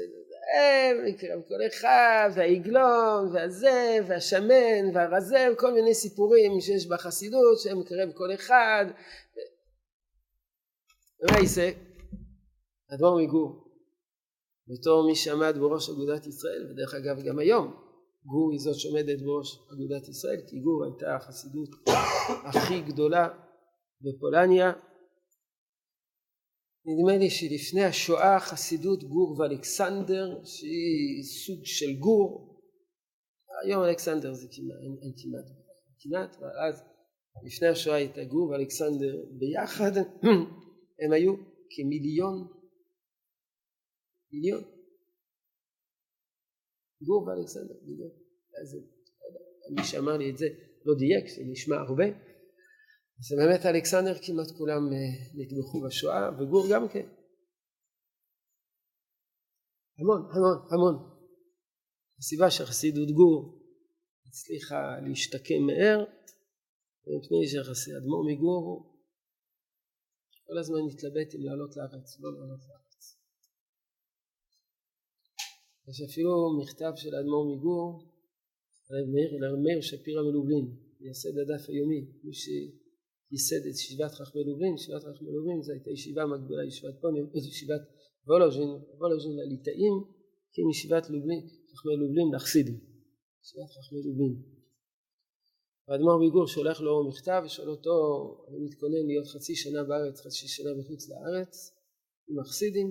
הם, יקרב כל אחד, והעגלון, והזה, והשמן, והרזה, וכל מיני סיפורים שיש בחסידות, שהם מקרב כל אחד. ומה יישא? אדמו"ר מגור, בתור מי שעמד בראש אגודת ישראל, ודרך אגב גם היום, גור היא זאת שעומדת בראש אגודת ישראל, כי גור הייתה החסידות הכי גדולה בפולניה. נדמה לי שלפני השואה חסידות גור ואלכסנדר שהיא סוג של גור. היום אלכסנדר זה כמעט, אין, אין כמעט, כמעט, ואז לפני השואה הייתה גור ואלכסנדר ביחד. (clears throat) הם היו כמיליון מיליון גור ואלכסנדר מיליון אז מי שאמר לי את זה לא דייק זה נשמע הרבה. אז באמת אלכסנדר כמעט כולם אה, נטבחו בשואה וגור גם כן. המון המון המון. הסיבה שחסידות גור הצליחה להשתקם מהר מפני שאדמו"ר מגור כל הזמן התלבט אם לעלות לארץ לא לעלות לארץ יש אפילו מכתב של אדמו"ר מגור לרב מאיר שפירא מלובלין מייסד הדף היומי מי ייסד את ישיבת חכמי לובין, ישיבת חכמי לובין זו הייתה ישיבה מקבילה לישיבת פוניו, ישיבת וולוז'ין, וולוז'ין לליטאים, הקים ישיבת לובלין, חכמי לובלין לחסידים, ישיבת חכמי לובלין. האדמו"ר ביגור שולח לו מכתב ושואל אותו, אני מתכונן להיות חצי שנה בארץ, חצי שנה מחוץ לארץ, עם החסידים,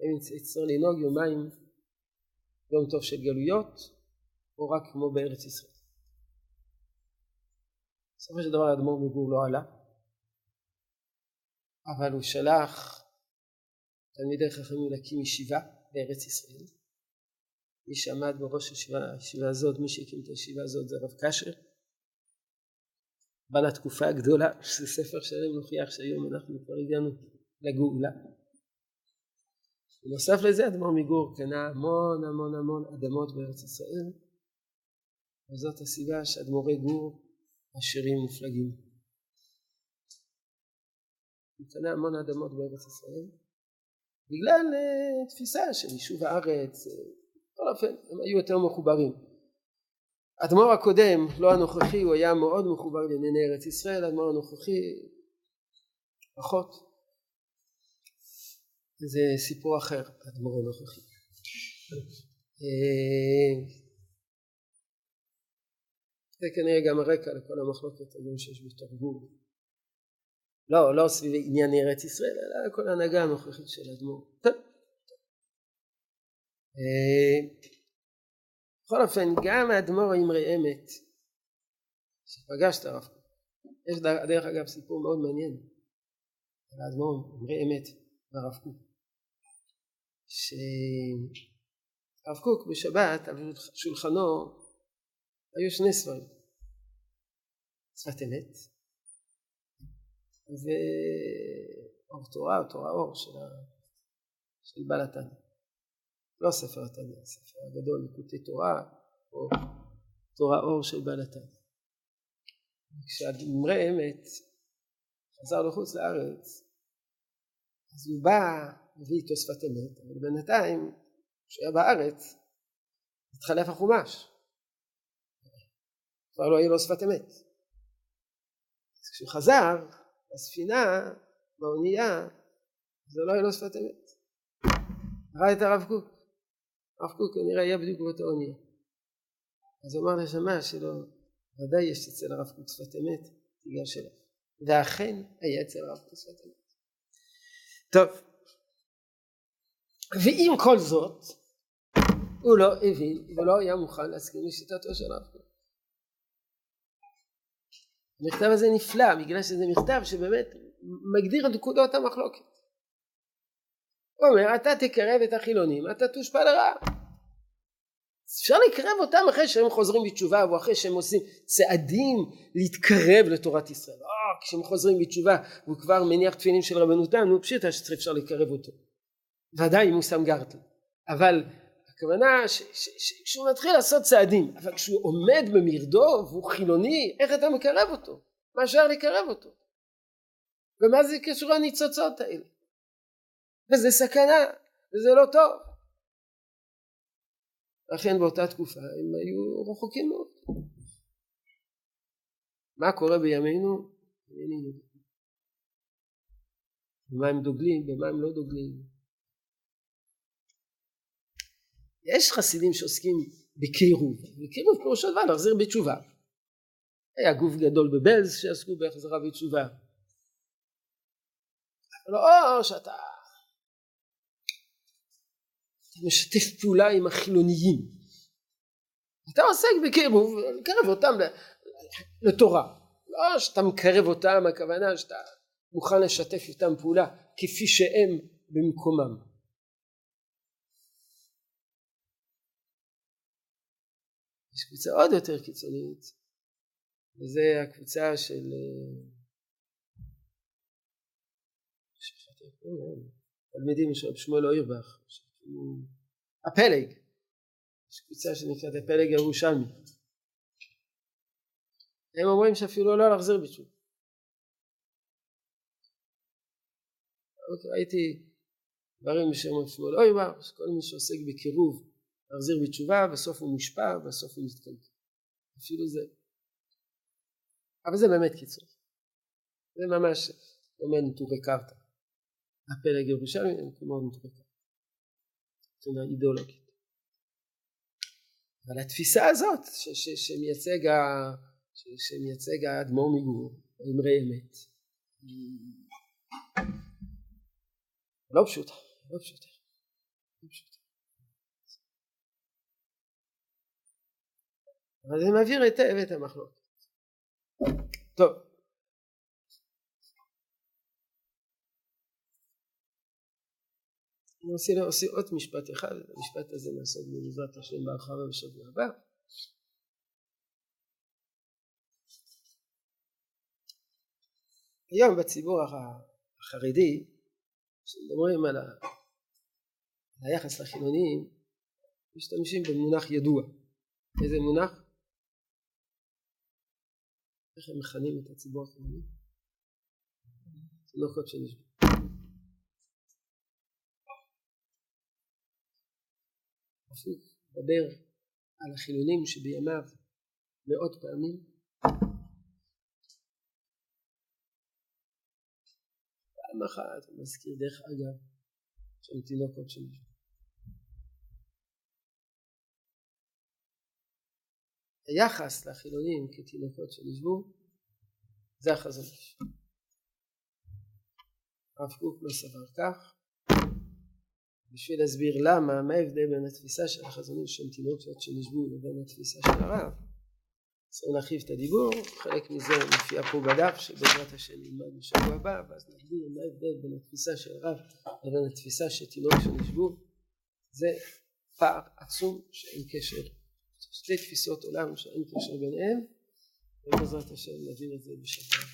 האם יצטרך לנהוג יומיים טוב של גלויות, או רק כמו בארץ ישראל. בסופו של דבר האדמו"ר מגור לא עלה, אבל הוא שלח תלמידי חכמים להקים ישיבה בארץ ישראל. מי שעמד בראש הישיבה, הישיבה הזאת, מי שהקים את הישיבה הזאת זה הרב קשר. בא לתקופה הגדולה, (laughs) שזה ספר שלם מוכיח שהיום אנחנו כבר הגענו לגאולה. בנוסף לזה אדמו"ר מגור קנה המון המון המון אדמות בארץ ישראל וזאת הסיבה שאדמו"רי גור עשירים מופלגים. הוא קנה המון אדמות בארץ ישראל בגלל uh, תפיסה של יישוב הארץ, אה, בכל uh, אופן הם היו יותר מחוברים. האדמו"ר הקודם, לא הנוכחי, הוא היה מאוד מחובר לענייני ארץ ישראל, האדמו"ר הנוכחי פחות. זה סיפור אחר, האדמו"ר הנוכחי. אה, זה כנראה גם הרקע לכל המחלוקת הזו שיש בתרגום. לא, לא סביב ענייני ארץ ישראל, אלא כל ההנהגה הנוכחית של האדמו"ר. אה, בכל אופן, גם האדמו"ר אמרי אמת, שפגש את הרב יש דרך אגב סיפור מאוד מעניין על האדמו"ר אמרי אמת והרב קוק, שהרב קוק בשבת על שולחנו היו שני ספרים שפת אמת ואור תורה או תורה אור של, ה... של בעל התניא. לא ספר התניא, הספר הגדול ליקוטי תורה או תורה אור של בעל התניא. כשאמרי אמת חזר לחוץ לארץ אז הוא בא מביא איתו שפת אמת אבל בינתיים כשהיה בארץ התחלף החומש כבר לא היה לו שפת אמת. אז כשהוא חזר לספינה, באונייה, זה לא היה לו שפת אמת. ראה את הרב קוק. הרב קוק כנראה היה בדיוק באותה אונייה. אז הוא אמר לשמה שלו, ודאי יש אצל הרב קוק שפת אמת, בגלל שלא. ואכן היה אצל הרב קוק שפת אמת. טוב, ועם כל זאת, הוא לא הבין ולא היה מוכן להסכים לשיטתו של הרב קוק. המכתב הזה נפלא בגלל שזה מכתב שבאמת מגדיר את נקודות המחלוקת. הוא אומר אתה תקרב את החילונים אתה תושפע לרעה. אפשר לקרב אותם אחרי שהם חוזרים בתשובה או אחרי שהם עושים צעדים להתקרב לתורת ישראל. אה, כשהם חוזרים בתשובה והוא כבר מניח תפילים של רבנותם, נו פשיטא שאפשר לקרב אותו. ודאי אם הוא שם גרטל. אבל הכוונה שכשהוא מתחיל לעשות צעדים, אבל כשהוא עומד במרדו והוא חילוני, איך אתה מקרב אותו? מה אפשר לקרב אותו? ומה זה קשור לניצוצות האלה? וזה סכנה, וזה לא טוב. לכן באותה תקופה הם היו רחוקים מאוד. מה קורה בימינו? במה הם דוגלים, במה הם לא דוגלים. יש חסידים שעוסקים בקירוב, וקירוב פירושו דבר להחזיר בתשובה. היה גוף גדול בבלז שעסקו בהחזרה בתשובה. אבל לא שאתה משתף פעולה עם החילוניים. אתה עוסק בקירוב, לקרב אותם לתורה. לא שאתה מקרב אותם, הכוונה שאתה מוכן לשתף איתם פעולה כפי שהם במקומם. קבוצה עוד יותר קיצונית, וזה הקבוצה של תלמידים של שמואל אוירבך, הפלג, יש קבוצה שנקראת הפלג הירושלמי. הם אומרים שאפילו לא להחזיר בתשובה. ראיתי דברים בשם שמואל אוירבך, שכל מי שעוסק בקירוב להחזיר בתשובה, בסוף הוא מושפע, בסוף הוא מתקלקל. אפילו זה. אבל זה באמת קיצור. זה ממש אומר נטורי קרתא. הפלג ירושלמי הם כמו נטורי קרתא. מבחינה אידיאולוגית. אבל התפיסה הזאת ש, ש, שמייצג, ה, ש, שמייצג האדמו"ר מגור, אמרי אמת, לא פשוטה, לא פשוטה. לא פשוטה. אבל זה מבהיר היטב את המחלוקת. טוב. אני רוצה להוסיף עוד משפט אחד, את המשפט הזה נעסוק בעזרת השם בהרחבה בשבוע הבא. היום בציבור החרדי, כשמדברים על היחס לחילונים, משתמשים במונח ידוע. איזה מונח? איך הם מכנים את הציבור החילוני? תינוקות לא שנשבו. הפוך, דבר על החילונים שבימיו מאות פעמים פעם אחת הוא מזכיר דרך אגב של תינוקות שנשבו. היחס לחילונים כתינוקות שנשבו זה החזון איש. הרב קוק לא סבר כך. בשביל להסביר למה מה ההבדל בין התפיסה של החזון איש שהם תינוקות שנשבו לבין התפיסה של הרב צריך להרחיב את הדיבור. חלק מזה מופיע פה בדף שבעזרת השם נלמד בשבוע הבא ואז נגדיר מה ההבדל בין התפיסה של הרב לבין התפיסה של תינוק שנשבו זה פער עצום שאין קשר שתי תפיסות עולם שאין קשר ביניהם ובעזרת השם נעביר את זה בשבוע